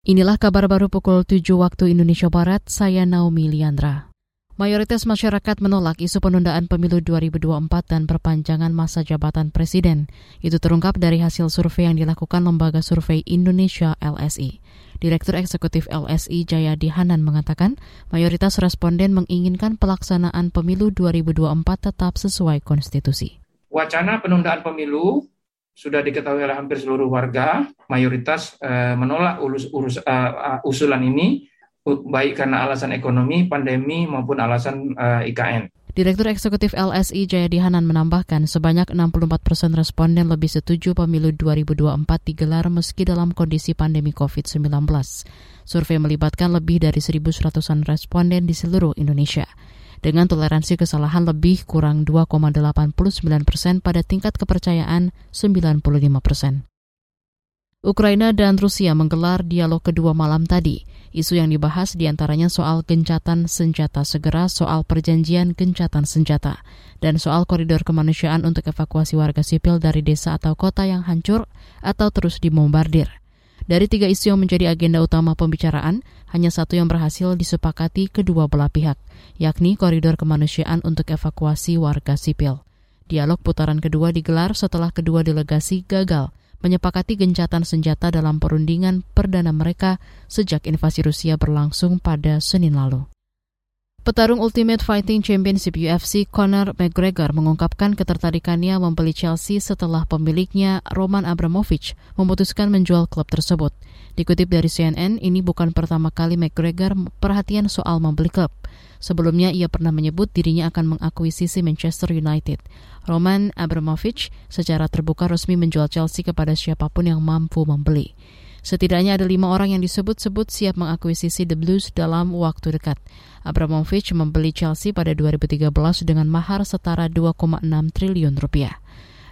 Inilah kabar baru pukul 7 waktu Indonesia Barat, saya Naomi Liandra. Mayoritas masyarakat menolak isu penundaan pemilu 2024 dan perpanjangan masa jabatan presiden. Itu terungkap dari hasil survei yang dilakukan Lembaga Survei Indonesia LSI. Direktur Eksekutif LSI Jayadi Hanan mengatakan, mayoritas responden menginginkan pelaksanaan pemilu 2024 tetap sesuai konstitusi. Wacana penundaan pemilu sudah diketahui oleh hampir seluruh warga, mayoritas uh, menolak urus, urus, uh, usulan ini baik karena alasan ekonomi, pandemi maupun alasan uh, IKN. Direktur Eksekutif LSI Jayadi Hanan menambahkan sebanyak 64 persen responden lebih setuju pemilu 2024 digelar meski dalam kondisi pandemi COVID-19. Survei melibatkan lebih dari 1.100-an responden di seluruh Indonesia dengan toleransi kesalahan lebih kurang 2,89 persen pada tingkat kepercayaan 95 persen. Ukraina dan Rusia menggelar dialog kedua malam tadi. Isu yang dibahas di antaranya soal gencatan senjata segera, soal perjanjian gencatan senjata, dan soal koridor kemanusiaan untuk evakuasi warga sipil dari desa atau kota yang hancur atau terus dibombardir. Dari tiga isu yang menjadi agenda utama pembicaraan, hanya satu yang berhasil disepakati kedua belah pihak, yakni koridor kemanusiaan untuk evakuasi warga sipil. Dialog putaran kedua digelar setelah kedua delegasi gagal menyepakati gencatan senjata dalam perundingan perdana mereka sejak invasi Rusia berlangsung pada Senin lalu. Petarung Ultimate Fighting Championship UFC Conor McGregor mengungkapkan ketertarikannya membeli Chelsea setelah pemiliknya Roman Abramovich memutuskan menjual klub tersebut. Dikutip dari CNN, ini bukan pertama kali McGregor perhatian soal membeli klub. Sebelumnya ia pernah menyebut dirinya akan mengakuisisi Manchester United. Roman Abramovich secara terbuka resmi menjual Chelsea kepada siapa pun yang mampu membeli. Setidaknya ada lima orang yang disebut-sebut siap mengakuisisi The Blues dalam waktu dekat. Abramovich membeli Chelsea pada 2013 dengan mahar setara 2,6 triliun rupiah.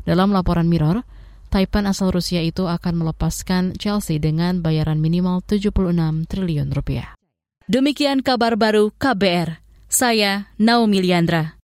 Dalam laporan Mirror, Taipan asal Rusia itu akan melepaskan Chelsea dengan bayaran minimal 76 triliun rupiah. Demikian kabar baru KBR. Saya Naomi Liandra.